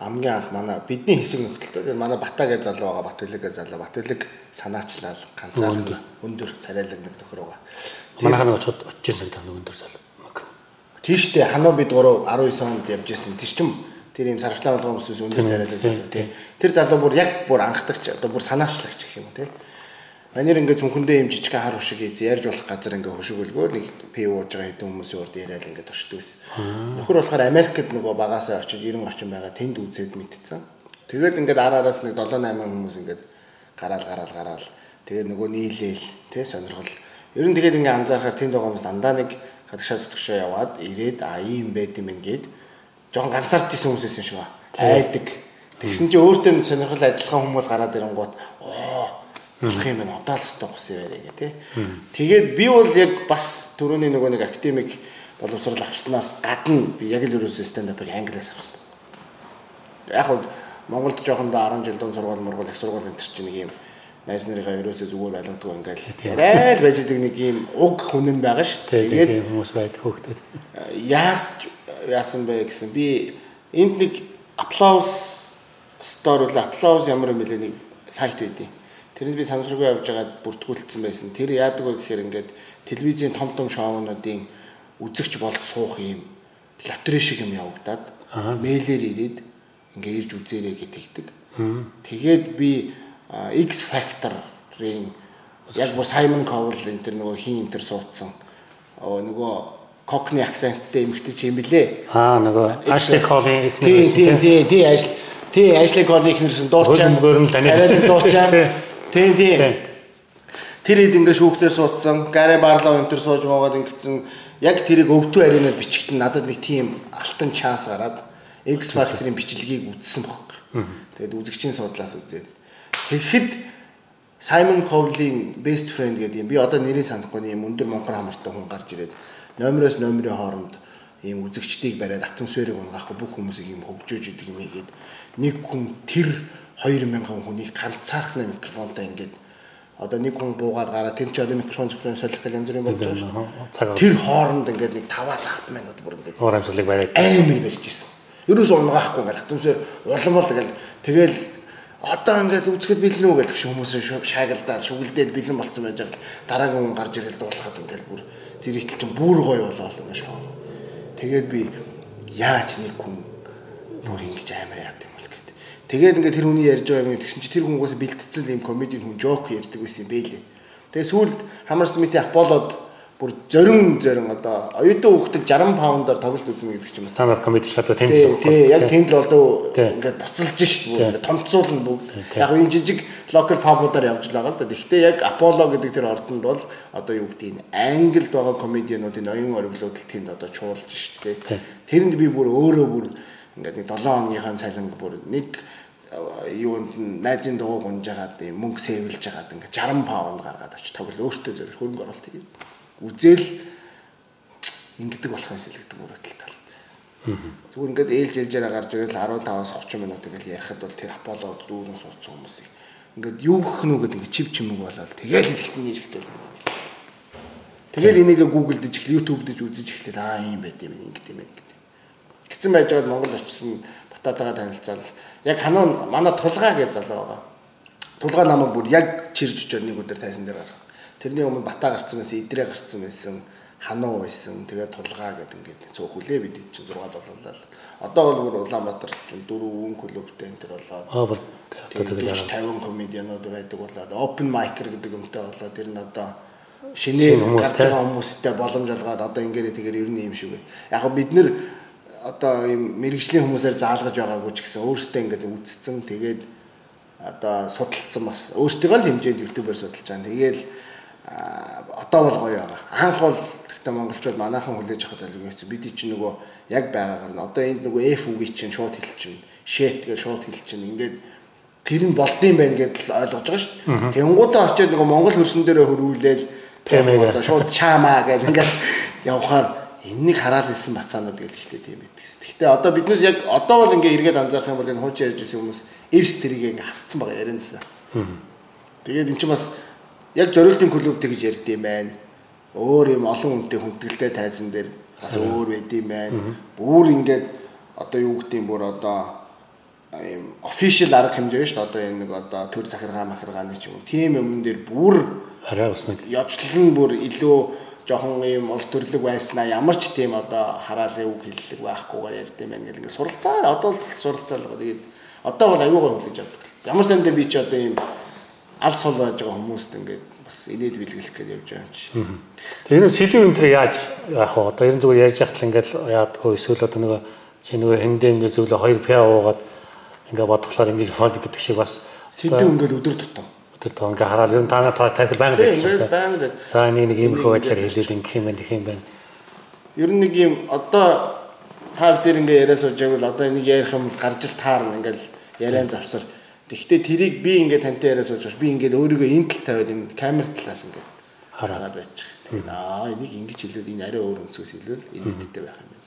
хамгийн анх манай бидний хэсэг нөхцөлтэй. Тэр манай Бата гэж залуу байгаа, Батүлэг гэж залуу. Батүлэг санаачлал ганцаархан өндөр царайлаг нэг нөхөр байгаа. Манайх нэг очоод очижсэн тань өндөр залуу. Тийштэй ханаа бид гурав 19 онд явж исэн. Тэр чим тэр юм сарвчлаа болгоом хүмүүсээс өндөр царайлаг залуу тий. Тэр залуу бүр яг бүр анхдагч одоо бүр санаачлагч гэх юм тий. Манер ингээд зөвхөндөө юм жижиг хар хөшиг хийж ярьж болох газар ингээд хөшиг үлгөө нэг пи ууж байгаа хэдэн хүмүүсийн урд яриад ингээд туршдагс. Нөхөр болохоор Америкт нөгөө багасаа очиж 90 очин байгаа тэнд үзээд мэдсэн. Тэгээд ингээд араараас нэг 7 8 хүмүүс ингээд гараал гараал гараал тэгээд нөгөө нийлээл тий сонирхол. Ер нь тэгээд ингээд анзаархаар тэнд байгаа хүмүүс дандаа нэг гадагшаа төгшөө яваад ирээд а ийм байд юм ингээд жоохон ганцаард исэн хүмүүсээс юм шиг ба. Айдаг. Тэгсэн чинь өөртөө сонирхол адилхан хүмүүс гараад ирэнгуут оо болох юм байна. Одоо л өстой гус яваарэ гэх тээ. Тэгээд би бол яг бас түрүүний нөгөө нэг академик боловсрал авснаас гадна би яг л ерөөсөө stand up-ыг англиас авсан. Яг хөө Монголд жоохондоо 10 жил дунд сургууль мургуул их сургууль энэ чинь нэг юм найз нарынхаа ерөөсөө зүгээр байлгадаг ингээл яриа л байж идэг нэг юм уг хүн нь байгаа шүү. Тэгээд хүмүүс байд хөөхдөд. Яас яасан бэ гэсэн би энд нэг applause store үл applause ямар юм бэлээ нэг сайт байдیں۔ Тэрийг би санамсаргүй явж байгаад бүртгүүлсэн байсан. Тэр яадаг вэ гэхээр ингээд телевизийн том том шоунуудын үзэгч болд суух юм лотерей шиг юм явагдаад мэйлээр ирээд ингээ ирж үзээрэй гэдэг. Тэгээд би X Factor-ийн яг бүр Simon Cowell энэ тэр нөгөө хин энэ тэр суудсан. нөгөө кокны акценттэй эмэгтэй ч юм блэ. Аа нөгөө Ashley Cole-ийн ихнэр. Тийм тийм тийм ажил тий Ashley Cole-ийн ихнэрсэн дуучаа. Царайлаг дуучаа. Тийм тийм. Тэр хэд ингээ шүүхтээ суудсан, Гари Барлоо энэ төр сууж муугаад ингэсэн яг тэрийг өвдөө аренад бичгтэн надад нэг тийм алтан чанс гараад X Factor-ийн бичлэгийг үзсэн бохоо. Тэгээд үзэгчийн судлаас үзээд тэгэхэд Simon Cowell-ийн best friend гэдэг юм. Би одоо нэрийг санахгүй юм өндөр монхор хамартай хүн гарч ирээд номероос номерын хооронд ийм үзэгчдийг бариад атмосферыг унгаахгүй бүх хүмүүсийг ийм хөгжөөж идэг юм ийгээд нэг хүн тэр 2000 хүнийг ганцаархнаа микрофонтой ингээд одоо нэг хүн буугаад гараад тэр чи одоо микрофон зөвхөн солих гэл янз бүрийн болж байгаа шүү. Тэр хооронд ингээд нэг 5-аас 10 минут бүр ингээд уур амьсгалыг бариад амар барьж ирсэн. Ерөөс унгаахгүй ингээд атмосфер улам бол тэгэл тэгэл одоо ингээд үзэхэд бэлэн үү гэдэг шиг хүмүүс шаагалдаад шүглдээд бэлэн болцсон байж байгаа дараагийн хүн гарч ирэл дуулахад ингээд бүр зэрэгтэл чинь бүр гоё болоо ингээд шоо. Тэгээд би яаж нэг хүн бүр ингэж амар яад юм бол гэд. Тэгээд ингээд тэр хүний ярьж байгаа юм тэгсэн чи тэр хүн угаасаа бэлтгэсэн юм комеди хүн жок ярьдаг байсан юм бэлээ. Тэгээд сүүлд Хамар Смитийн Аполлод бүр зорин зорин одоо оюутан хүүхдэд 60 паундаар тоглолт үзнэ гэдэг ч юм уу. Стандарт комеди шатаа тэнд л. Тий, яг тэнд л одоо ингээд буцалж шít бүр ингээд томцуулна бүгд. Яг энэ жижиг локал пабуудаар явж байгаа л да. Гэхдээ яг Apollo гэдэг тэр ордонд бол одоо юу гэдэг нь англид байгаа комедиануудын оюун ориглуудад тэнд одоо чуулж шít тий. Тэрэнд би бүр өөрөө бүр ингээд нэг 7 хоногийн цалинг бүр нэг юунд найзын дугуй гунжгаад мөнгө сэвэлж хагаад ингээд 60 паунд гаргаад очиж тоглол өөртөө зөв хөрөнгө оруулалт хийгээд үзэл ингэдэг болох юм сэлгдэг мөрөдөл талцсан. Зүгээр ингээд ээлж ээлжээрээ гарч ирэл 15-аас 30 минут тэгэл ярихад бол тэр Аполло дүүрэн суудсан хүмүүсийг ингээд юу гэх нү гэдэг ингээд чив чимэг болоод хэлэхэд нэрх гэдэг юм. Тэгэл энийг Google дэж эхлэв, YouTube дэж үзэж эхлэв. Аа юм байт юм ингэт юм ингэт. Гэтсэн байж байгаад Монгол очсон бататагаа танилцал яг ханаа манай тулгаа гэж залуу байгаа. Тулгаа намайг бүр яг чирж очоод нэг өдөр тайсан дээр гарах. Тэрний өмнө Батаа гарцсан байсан, Идрээ гарцсан байсан, Хануу байсан. Тэгээд тулгаа гэдэг ингээд цөөх хүлээ бид чинь 6 боллоо. Одоо бол бүр Улаанбаатар дөрвөн клубтэй энэ төр болоо. Аа бол тэгээд 50 комедианууд байдаг болоод open mic гэдэг юмтай болоод тэр нь одоо шинээр гарч байгаа хүмүүстэй боломж олгоод одоо ингээрээ тэгэхээр ер нь юм шиг. Яг бид нэр одоо ийм мэрэгжлийн хүмүүсээр заалгаж байгаагүй ч гэсэн өөрсдөө ингээд үдцсэн тэгээд одоо судалцсан бас өөртөө л хэмжээнд ютубээр судалж байгаа. Тэгээл одоо бол гоё байгаа. Анх бол гэхдээ монголчууд манайхан хүлээж авах талыг хийсэн. Бид чинь нөгөө яг байгаагаар нь одоо энд нөгөө F үгийг чинь шууд хэлчихнэ. Shit гэж шууд хэлчихнэ. Ингээд тэр нь болдсон байх гэдэл ойлгож байгаа шүү дээ. Тэнгуудаа очиод нөгөө монгол хөрсөн дээрээ хөрвүүлээл одоо шууд чаамаа гэж ингээд явхаар энэнийг хараад хэлсэн бацаанууд гэж эхлэв тийм байдаг. Гэхдээ одоо биднээс яг одоо бол ингээ эргээд анзаарах юм бол энэ хуучин ярьж ирсэн хүмүүс эрс тэрийг ингээ хасцсан байгаа ярианасаа. Тэгээд эн чинь бас яг зориултын клуб тэгж ярьд юм байна. Өөр юм олон хүнтэй хүндгэлтэй тайзан дээр бас өөр байд юм байна. Бүр ингээд одоо юу гэдэг юм бүр одоо ийм official арга хэмжээ шүү дээ. Одоо энэ нэг одоо төр захиргаа махиргааны ч юм. Тийм юмн дээр бүр арай бас нэг яжлан бүр илүү жоохон ийм улс төрлөг байснаа ямар ч тийм одоо хараалын үг хэллэг байхгүйгээр ярьд юм байна гэл ингээд суралцаа. Одоо л суралцаа л тэгээд одоо бол аюугаа хүлээж авдаг. Ямар сандаа би ч одоо ийм аль сул байж байгаа хүмүүст ингээд бас инээд бэлгэлэх гэж явж байгаа юм чи. Тэр нь энэ төр яаж яах вэ? Одоо ерэн зүгээр ярьж яхад л ингээд яадгүй эсвэл одоо нөгөө чи нөгөө хэндээ ингээд зөвлө 2 пя уугаад ингээд бодглохоор ингээд фод гэдэг шиг бас сэлүү ингээд өдөр тутам. Өдөр тутам ингээд хараад ер нь танаа тайхал байнга байж байгаа. Байнга байж. За нэг нэг юм хөө байдлаар хэлээд ингэх юм байна, тэгэх юм байна. Ер нь нэг юм одоо та бүдээр ингээд яриа сууж байвал одоо энийг ярих юм гарч ил таарна ингээд яриан завсар Тэгэхдээ тэрийг би ингээд тантай яриа сууж би ингээд өөрийгөө энэ тал тавиад энэ камер талаас ингээд хараад байчих. Тэгээд аа энийг ингэж хэлвэл энэ арай өөр өнцгөөс хэлвэл инээдтэй байх юм байна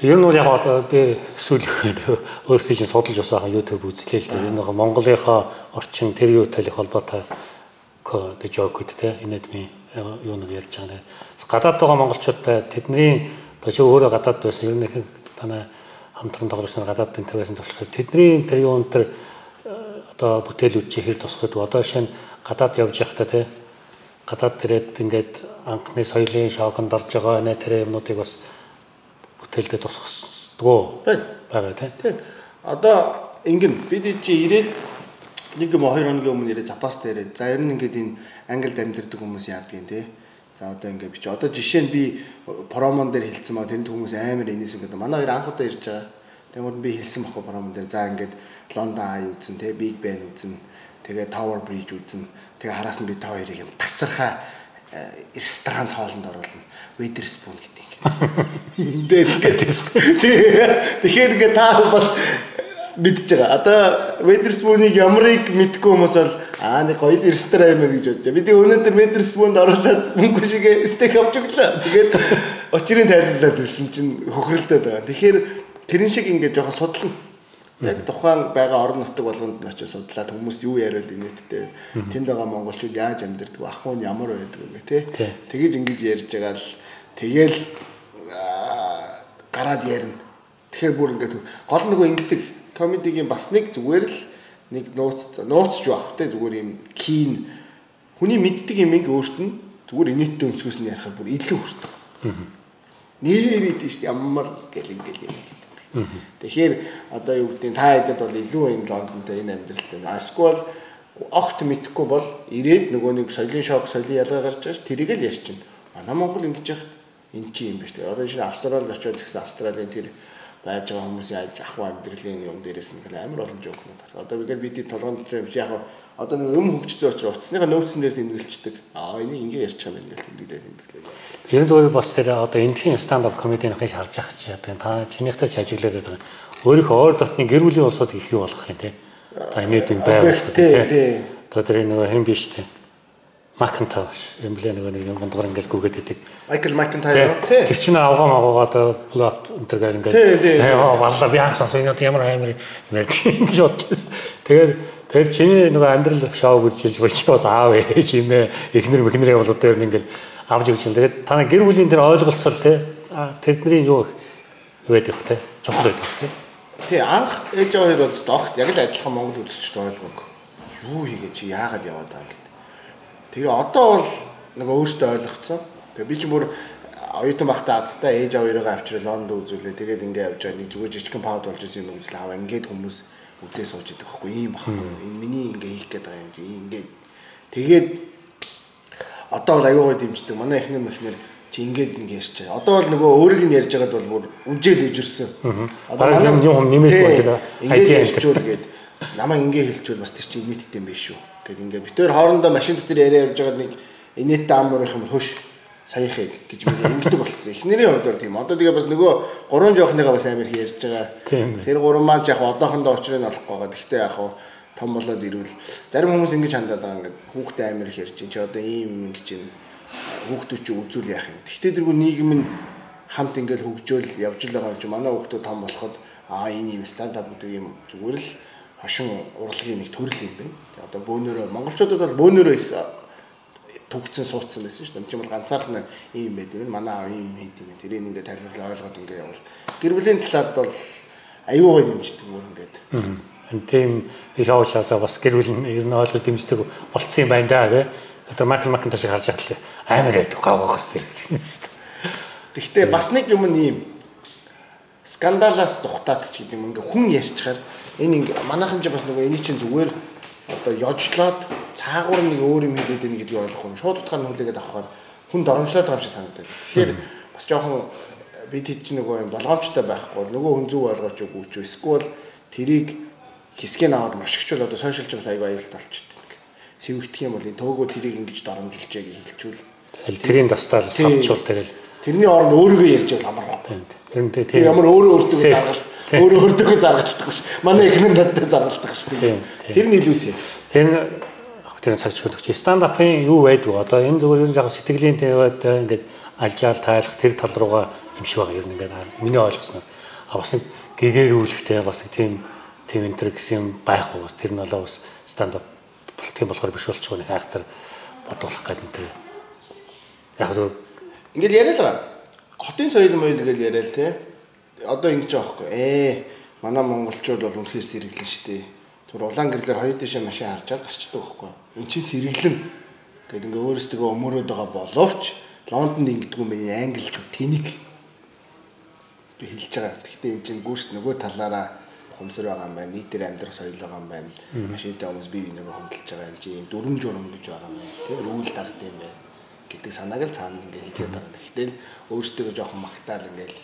Тэр юм. Бол яг би сүүл өөрсдөө чинь судалж бас байгаа YouTube үзлээ л дээ. Энэ нэг Монголынхаа орчин тэр юу талын холбоотой код жокуд те инээдми юу нэг ярьж байгаа. Гадаад байгаа монголчуудаа тэдний одоо чи өөрөө гадаад байсан ер нь танай хамтран тоглож нар гадаад энэ төр байсан тоглох. Тэдний тэр юун тэр одоо бүтээлүүд чи хэр тусахд одоо шинэ гадаад явж явахдаа тий гадаад тэрээд ингээд анхны соёлын шоконд орж байгаа нэ тэр юмнуудыг бас бүтээлдээ тусгахдаггүй байгаа тий. Тий. Одоо ингэн бид чи ирээд нэг юм хоёр хоногийн өмнө ирээд запас дээрээ за ер нь ингээд энэ англид амьдардаг хүмүүс яадгийн тий За одоо ингээд би чи одоо жишээ нь би промон дээр хэлсэн маа тэнд хүмүүс амар энэсэн гэдэг. Манай хоёр анх удаа ирж байгаа. Тэгмээд би хэлсэн баггүй промон дээр. За ингээд Лондон Ай үзэн те Big Ben үзэн. Тэгээ Tower Bridge үзэн. Тэгээ хараас нь би та хоёрыг юм тасархаа ресторан хоолнд оруулна. Witherspoon гэдэг ингээд. Дээр ингээд. Тэгэхээр ингээд та бол мэдж байгаа. Одоо Wetherspoon-ыг ямарыг мэдгүй хүмүүс бол аа нэг гоё ресторан юм гэж бодож байгаа. Бид өнөөдөр Wetherspoon-д оруулаад мөнгө шигээ стейк авч өглөө. Тэгээд очрын тайлбарлаад ирсэн чинь хөхрөлдөд байгаа. Тэгэхээр тэрэн шиг ингээд жоохон судлана. Яг тухайн байгаа орон нутаг болгонд нь очиж судлаад хүмүүст юу яриад инээдтэй. Тэнд байгаа монголчууд яаж амьдардаг вэ? Ах нь ямар байдаг вэ тий? Тэгэж ингэж ярьж байгаа л тэгэл гараад ярина. Тэгэхээр бүр ингээд гол нөгөө ингэдэг комедигийн бас нэг зүгээр л нэг нууц нууцж байх те зүгээр юм кийн хүний мэддэг юм ингээ өөрт нь зүгээр инээдтэй өнцгөөс нь ярихаар бүр илүү хүрдэг. Нээрэд тийш ямар гэл ингээл юм гэдэг. Тэгэхээр одоо юу гэдэг та хэдэд бол илүү юм Лондонтой энэ амьдралтай. Эсвэл огт мэдхгүй бол ирээд нөгөө нэг соёлын шок, соёлын ялгаа гарч ш тэрийг л ярьж чинь. Манай Монгол ингэж яхад эн чи юм биш. Одоо шинэ Австрал очиод гэсэн Австралийн тэр байж байгаа хүмүүсийн аж ахуй амьдралын юм дээрээс нэг амар олон жоох юм байна. Одоо бид бидний толгойн дээр юм яг одоо юм хөгжсөн учраас утасныхаа нөөцөн дээр тэмдэглэждэг. Аа энийг ингэ ярьж байгаа юм гэж тэмдэглээд тэмдэглээ. Ерөн зүгээр бас тэр одоо эндхийн stand up comedy-ийн хийж харж ах чи одоо та чинийхтэй ч ажиглаад байгаа. Өөрийнхөө ойр дотны гэр бүлийн улсууд их юу болох юм те. Та инээд юм байвал те. Одоо тэр нөгөө хэм биш те. Макенташ юм блэ нөгөө нэг гондгор ингээл гүгээд идэг. Майкл Макентайр тий. Тэр чинь авгаа магаагаа одоо энэ төр ингээл аа валла би анх сонсон энэ ямар амар юм гэж бодчихсон. Тэгээд тэгээд чиний нөгөө амьдрал шоу гэж хэлж бас аав ээж юм ээ эхнэр мэхнэрээ бол одоо ер нь ингээл авч өгч юм. Тэгээд та гэр бүлийн тэр ойлголцол те тэдний юу байдаг те чухал байдаг те. Тий анх ээж аваа хоёр бол догт яг л адилхан Монгол үзэлчд ойлгоогүй. Юу хийгээ чи яагаад яваад байгаа. Тэгээ одоо бол нөгөө өөртөө ойлгоцсон. Тэгээ би ч бүр оюутан багтаа азтай ээж аваарыгаа авчрал Лондон үзүүлээ. Тэгээд ингээ явж байгаа нэг зүгээр жижигхэн пауд болж исэн юм үзлээ. Аваа ингээд хүмүүс үзээ сууж идэх байхгүй юм байхгүй. Энэ миний ингээ хийх гээд байгаа юм ингээ. Тэгээд одоо бол аюу гой дэмждэг. Манай эхнэр мэхнэр чи ингээд нэг ярьж байгаа. Одоо бол нөгөө өөрийг нь ярьж байгаад бол бүр үжээд ижирсэн. Одоо манай юм нэмээд болоо. Ингээд ярьчул гээд намаа ингээд хэлчихвэл бас тэр чинь нийттэй юм биш шүү. Гэт ингээд битээр хоорондоо машин дотор яриа явж байгаад нэг инээдтэй ам мөрөх юм хөш саяхыг гэж би ингэдэг болцсон. Эхнэрийн хувьд бол тийм. Одоо тэгээ бас нөгөө гурван жоохныгаа бас амар ярьж байгаа. Тэр гурван маань яг одоохондоо очрыг олохгүй байгаа. Гэхдээ яг том болоод ирвэл зарим хүмүүс ингэж хандаад байгаа ингээд хүүхдээ амар их ярьж чинь чи одоо ийм юм хүүхдүүд чи үзүүл яах юм. Гэхдээ тэргүй нийгэм нь хамт ингээд хөгжөөл явж л байгаа юм чи манай хүүхдүүд том болоход аа энэ юм стандап гэдэг юм зүгээр л хошин урлагийн нэг төрөл юм байна. Одоо бөөнөрөө монголчуудад бол бөөнөрөө их төгцсөн суудсан байсан шүү дээ. Энэ ч юм бол ганцаархан ийм байд юм. Манай аав ийм хийд юм. Тэрийг ингээд тайлбарлаа ойлгоод ингээд явал гэр бүлийн талаад бол аюугаа дэмждэг мөр ингээд тийм шоу шаасаа бас гэр бүл ер нь ойлгож дэмждэг болцсон юм байна да тий. Одоо Майкл Макинтош харж яхад амар байдаг гавгах хэвээр. Гэхдээ бас нэг юм нь ийм скандалаас зүхтаад ч гэдэг юм ингээ хүн ярьчихаар энэ ингээ манайхан ч бас нөгөө эний чинь зүгээр одоо ёжлоод цаагуур нэг өөр юм хэлээд байна гэдгийг ойлгох юм. Шууд утгаар нь хүлээгээд авахаар хүн доромжлоод байгаа юм шиг санагдаад. Тэгэхээр бас жоохон бид хэд ч нөгөө юм болгоомжтой байхгүй бол нөгөө хүн зүг ойлгооч үгүй ч эсвэл тэрийг хэсгийг аваад мушигчвал одоо сошиал ч бас аягүй аюултай болчихдог. Сэвэгдэх юм бол энэ төөгөө тэрийг ингэж доромжилжээ гэж хэлчихвэл тэрийн дастаар савчуул тэгэл тэрний оронд өөрийгөө ярьж бол амар байна. Тэр ямар өөрөө өөртөө заргалт өөрөө өөртөө заргалдах ш. Манай эхнэр надад заргалдах ш. Тэр нь илүүсээ. Тэр тэр цаг чөлөгч стандапын юу байдаг вэ? Одоо энэ зүгээр нь яг сэтгэлийн тавиад ингээд алжаал тайлах тэр тал руугаа юм шиг байгаа ер нь ингээд миний ойлгосноор. А бас нэг гэгэрүүлэхтэй бас тийм тийм энэ төр гэсэн юм байх уу? Тэр нь болоо бас up тийм болохоор биш болчихгоо нэг айхтар бодуулах гэдэг энэ. Яг зөв ингээд яриа л байгаа. Хотын соёл моёл гэж яриа л те. Одоо ингэж байгаа хгүй. Ээ манай монголчууд бол үнэхээр сэргэлэн штэ. Түр улаан гэрлэр хоёр дэшээ машин харж гарчдаг байхгүй. Эн чинь сэргэлэн гэдэг ингээ өөрөөсөө өмөрөөд байгаа боловч Лондонд ингэдэггүй миний англичууд тэнийг би хэлж байгаа. Гэхдээ эн чинь гүйс нөгөө талаараа ухамсар байгаа юм байна. Нийтээр амьдрах соёл байгаа юм байна. Машинтай хүмүүс бие бинийгээ хөндлөж байгаа юм чи юм дүрм журм гэж байгаа юм байна. Тэр рүүл дагд юм байна гэдэг санааг л цаана ингээд хэлээд байгаа. Гэхдээ л өөрсдөө жоохон магтаал ингээд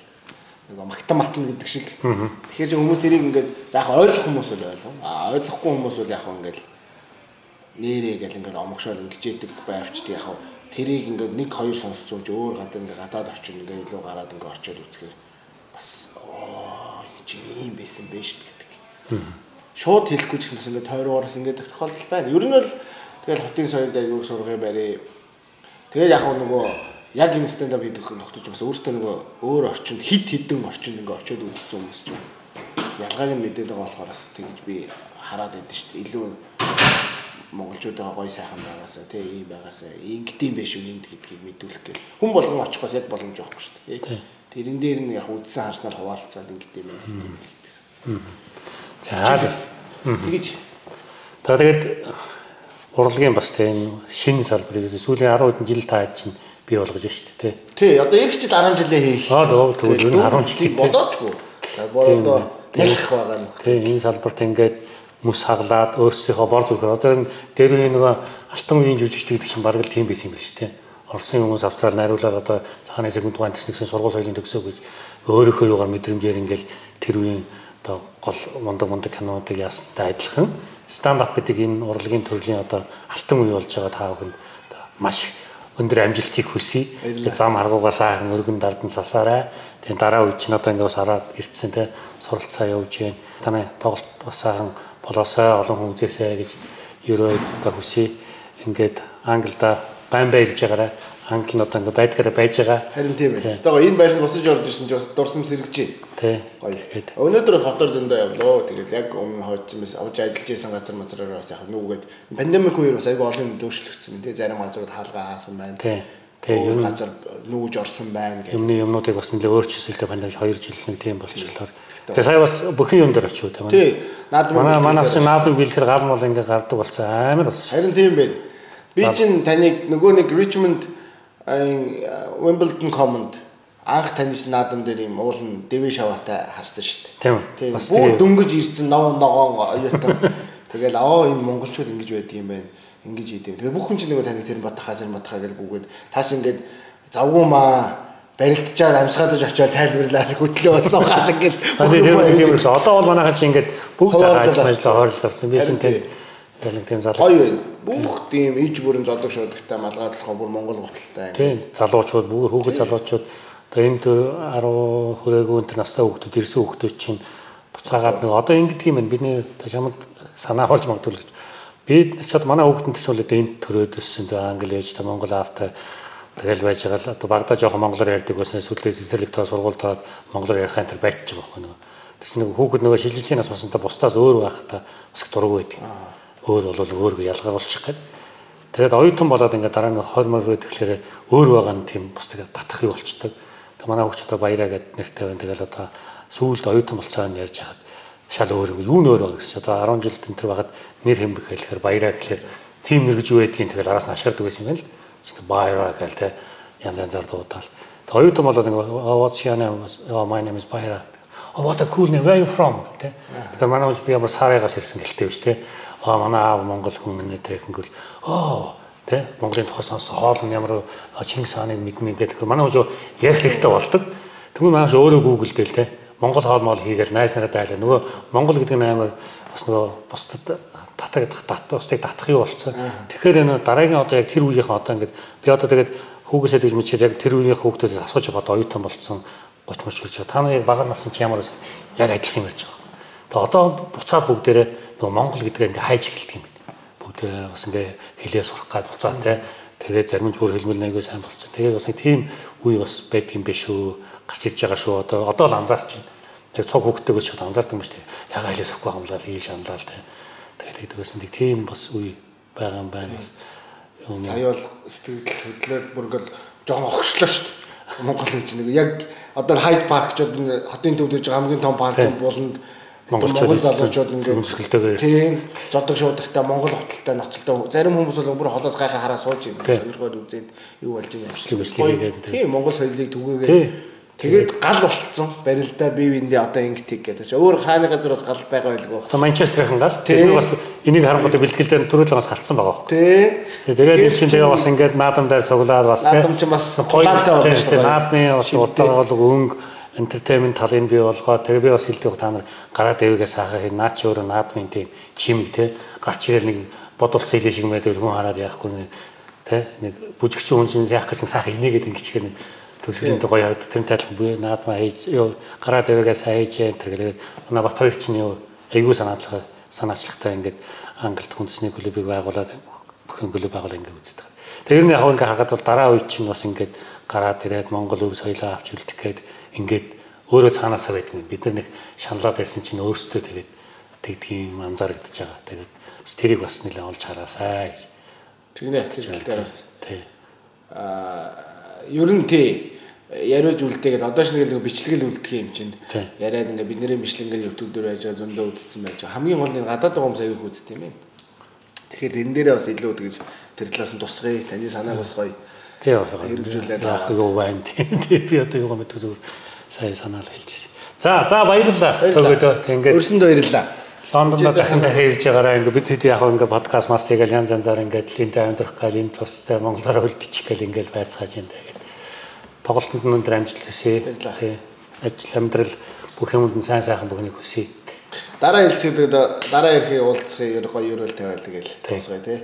нөгөө магтан матна гэдэг шиг. Тэгэхээр чи хүмүүс тэрийг ингээд заах ойлгох хүмүүс бол ойлгоо. А ойлгохгүй хүмүүс бол яг ингээд нэрээ гэл ингээд омгшоол ингэжээдэг байвчдаг яг тэрийг ингээд нэг хоёр сонсцсон ч өөр гадаа ингээд гадаад очино ингээд илүү гараад ингээд очиод үзэхээр бас чи ийм байсан бэ шүү гэдэг. Шууд хэлэхгүй ч гэсэн ингээд тойрооноос ингээд тохиолдол байна. Ер нь бол тэгэл хотын соёлд аягүй сургай барь. Тэгээд яг нөгөө яг энэ стендап хийх нөхдөж бас өөртөө нөгөө өөр орчинд хид хідэн орчинд ингээд очиод үзсэн хүмүүс ч юм. ялгааг нь мэдээд байгаа болохоор бас тэгж би хараад байдсан шүү дээ. Илүү монголчуудаа гоё сайхан байгаасаа тий ийм байгаасаа ингэдэм байх шүү энд гэдгийг мэдүүлэх гэх. Хүн болгон очих бас яг боломж байхгүй шүү дээ тий. Тэрэн дээр нь яг үдсэн харснаар хуваалцаад ингэдэм байх гэдэг юм хэлдэгсэн. За тэгэж За тэгээд урлагийн бас тийм шинэ салбарыг сүүлийн 10 хэдэн жил та чинь бий болгож шүү дээ тий. Тий одоо эх жил 10 жилээ хийх. Аа тэгвэл энэ 10 жил болоочгүй. За бороо нэх байгаа нөх. Тий энэ салбарт ингээд мөс хаглаад өөрсдийнхөө бор зүрхээр одоо энэ дээр үе нөгөө алтан үеийн жүжигчд гэдэг чинь бараг л тийм байсан юм биш тий. Оросын хүмүүс австрал найруулаад одоо цахааны секунд тухайн тэснэгсэн сургууль соёлын төгсөө гэж өөрөөхөө юугаар мэдрэмжээр ингээл тэр үеийн одоо гол мундаг мундаг кинонуудыг яасантай адилхан stand up гэдэг энэ урлагийн төрлийн одоо алтан үе болж байгаа та бүхэнд маш өндөр амжилтыг хүсье. Зам аргуугаа сайхан өргөн дардан засаарай. Тэгээ дараа үе чинь одоо ингээд бас хараад ирдсэн те суралцаа явуулж байна. Таны тоглолт бас сайхан болоосай олон хүн үзээсэй гэж ерөө одоо хүсье. Ингээд англида байн баярлж байгаарай. Англи нь одоо ингээд байдгаараа байж байгаа. Харин тийм ээ. Өөртөө энэ байшин босож орж ирсэн чинь бас дурсам сэргэж байна. Тий. Гоё. Өнөөдөр бас хотоор зөндөө явлоо. Тэгээд яг өмнө хойдсон мэс авч ажиллаж исэн газар мазраар бас яг нүгэд пандемик үеэр бас айгүй олон дөөшлөгдсөн юм тий. Зарим газрууд хаалгаа хаасан байна. Тий. Тэг ер нь газар нүүж орсон байна гэх. Юмны юмнуудыг бас нэлээ өөрчилсөлтэй пандемик 2 жил нэг тийм болчихлоо. Тэгээ сая бас бүхэн юм дээр очив тийм. Тий. Наад манай манайх чинь наадыг бэлтгэр гал мал ингээ гардаг болсон амар бас. Харин тийм байна. Би чинь таныг нөгөө нэг Richmond Wimbledon Common анх таних наадам дээр юм уулын дэвэ шаваатай харсан шүү дээ. Тийм. Бүр дөнгөж ирсэн ногоон ногоон оюутан. Тэгэл аа энэ монголчууд ингэж байдаг юм байна. Ингэж идэв. Тэгээ бүх хүн чинь нөгөө таныг тэр бодхаа зэр бодхаа гэж бүгд тааш ингэж завгүй маа барилдчаад амсгаадаж очиод тайлбарлаад хөтлөө болсон гал үү. Одоо бол манайхаа чи ингээд бүх цагаан ажмал зохиолд орсон. Би чинь яг нэг тийм залуу. Гоё байна. Бүх тийм иж бүрэн зодог шуудагтай малгайдлахаа бүр Монгол гуталтай. Тийм. Залуучууд бүр хүүхэд залуучууд одоо энд 10 хүрээгүй энэ настай хүүхдүүд ирсэн хүүхдүүд чинь буцаагаад нэг одоо ингэдэг юм байна. Бидний чамд санаа холж магадгүй гэж. Бид ч одоо манай хүүхдэд ч бол одоо энд төрөөд өссөн. Тэгээ англи ээж та Монгол аавтай тэгэл байж байгаа л одоо багада жоохон монголоор ярьдаг байсан сүлдээс эсрэлэгтэй сургуульд ороод монголоор ярих энэ төр байтж байгаа байхгүй нөгөө. Тэс нэг хүүхэд нөгөө шилжилтийн нас баснаа бусдаас өөр байх та бас их дургүй байдаг өөр бол өөргөө ялгаруулчих гээд. Тэгээд оюутан болоод ингээд дараа нь хормор руу тэгэхээр өөр байгаа нь тийм бас тэгээд татах юу болчдөг. Тэгээд манай хүүхд одоо баяраа гэд нэртэй байна. Тэгэл одоо сүүлд оюутан болцоо нь ярьж хахад шал өөр юу нөр байгаа гэсэн. Одоо 10 жил тентэр байхад нэр хэмбэх хэлэхээр баяраа гэхээр тим нэр гэж юу байдгийг тэгэл араас нь ашигладаг байсан юм байна л. Чи баяраа гээл те янз янзаар дуудаал. Тэгээд оюутан болоод ингээд what's your name? Oh my name is Баяраа. Oh what a cool name. Where are you from? те. Тэгэхээр манай хүмүүс би ямар сараагаас ирсэн гэлтэй биш те аа манай аав монгол хүн энэ тэрхэнгүүл оо тэ Монголын тухай сонсон хоол нь ямар Чингис хааныг мэднэ гэдэг. Манай хүмүүс ярих хэрэгтэй болдог. Тэгвэл маш өөрөө гуглдэл тэ Монгол хоол моол хийгээл найс нараа дайлаа. Нөгөө Монгол гэдэг нь амар бас нөгөө бусдад татагдах дат устыг татах юу болцсон. Тэгэхээр энэ дараагийн одоо яг тэр үеийнхэн одоо ингээд би одоо тэгээд хүүгээсээ тэгж мэдчихээ яг тэр үеийн хүүхдүүдээс асууж байгаа одоо оюутан болцсон 30 мөч хүрч байгаа. Та нар яг бага насны чи ямар яг адилхан ярьж байгаа. Тэгээ одоо буцаад бүгдээрээ нөгөө Монгол гэдгээ ингээ хайж эхэлдэг юм байна. Бүгд бас ингээ хэлээ сурах гад буцаа те. Тэгээ зарим нь бүр хэлмэл нэгээ сайн болцсон. Тэгээ бас нэг тийм үе бас байдаг юм биш үү? Гарч ирж байгаа шүү. Одоо одоо л анзаарч байна. Яг цог хөвгтэйгөө шууд анзаардаг юм шүү. Яга хэлээ сурахгүй хамлаа л ий шаналаа те. Тэгээ тэгдэгээс нэг тийм бас үе байгаа юм байна бас. Сая бол сэтгэл хөдлөлөөр бүр ингээл жоохон огшлоо шүү дээ. Монгол хүн чинь нэг яг одоо хайд парк ч одоо хотын төвд гэж хамгийн том парк болонд Монгол залуучууд ингээд тийм зодог шуудахтай Монгол хотолтой ноцолтой. Зарим хүмүүс бол бүр холоос гайхаа хараа сууж юм. Сонирхоод үзээд юу болж байгаа юм шиг тийм Монгол соёлыг түгээгээд тэгээд гал болцсон. Барилдаа бие биендээ одоо ингэдэг гэдэг. Чинь өөр хааны газраас гал байгаа байлгүй. Одоо Манчестерийн гал. Тэр бас энийг харангуйтай бэлтгэлээр төрөлөө бас халтсан байгаа тий. Тэгээд энэ чинь тэгээ бас ингээд наадам дээр суглаад бас наадам чинь бас болно шүү дээ наадмын бас удаага бол өнгө entertainment талын бий болгоо. Тэгээ би бас хэлдэг та нар гараад дэвгээ саахаа хий наад чи өөрөө наадмын тийм чимэг те. Гарч ирэл нэг бодулцсан илээ шиг мэдээ хүн хараад яахгүй те нэг бүжигч хүн чинь яах гэж саах инээгээд ингэчихэр төсөлийн гоё яваад тэр тайлбар би наадмаа хийж гараад дэвгээ сайн хийж энэ тэр манай бат хоёр чинь юу айгүй санаачлага санаачлагтай ингээд англид хүнсний клубыг байгуулад бүхэн клуб байгуулаад ингээд үздэг. Тэр нь яг ингээд хагаад бол дараа үе чинь бас ингээд гараад ирээд Монгол өв соёлоо авч үлдэх гээд ингээд өөрөө цаанаасаа байдаг. Бид нар нэг шаналаад байсан чинь өөрсдөө тэгээд тэгдгийн анзаарэгдэж байгаа. Тэгээд тэрийг бас нэлээд олж хараасаа гэж. Тэгнэ атлетик дээр бас. Тий. Аа ер нь тий яриуж үлдээгээд одоо ч нэг л бичлэгэл үлдэх юм чинь яриад ингээ бидний бичлэгэл YouTube дээр байж байгаа зөндөө үзсэн байж байгаа хамгийн гол нь гадаад байгаа хүмүүс аяг үзт юм байна тэгэхээр энэ дээрээ бас илүү тэгж тэр талаас нь тусгая таны санааг бас гоё Тий бас байгаа. Хэрэгжүүлээд яах юу байна тий. Би одоо юу мэддэг зүгээр сайн санаал хэлжсэн. За за баярлалаа. Төгөөдөө тий ингээд өрсөндөө баярлаа Лондонд дахин хэрж байгаараа ингээд бид хэд яг ингээд подкаст мас тэгэл янз янзаар ингээд линтэ амьдрах гал энэ тустай монголоор үлдчих гэл ингээд байцгааж энэ тэгээд тоглолтод нь өндөр амжилт хүсье. Баярлалаа. Тий. Ажил амьдрал бүх юмд нь сайн сайхан бүхнийг хүсье. дараа хэлцээдэг дараа ирэхийг уулзахыг гоё ерөөл тавиал тэгэл дуусгая тий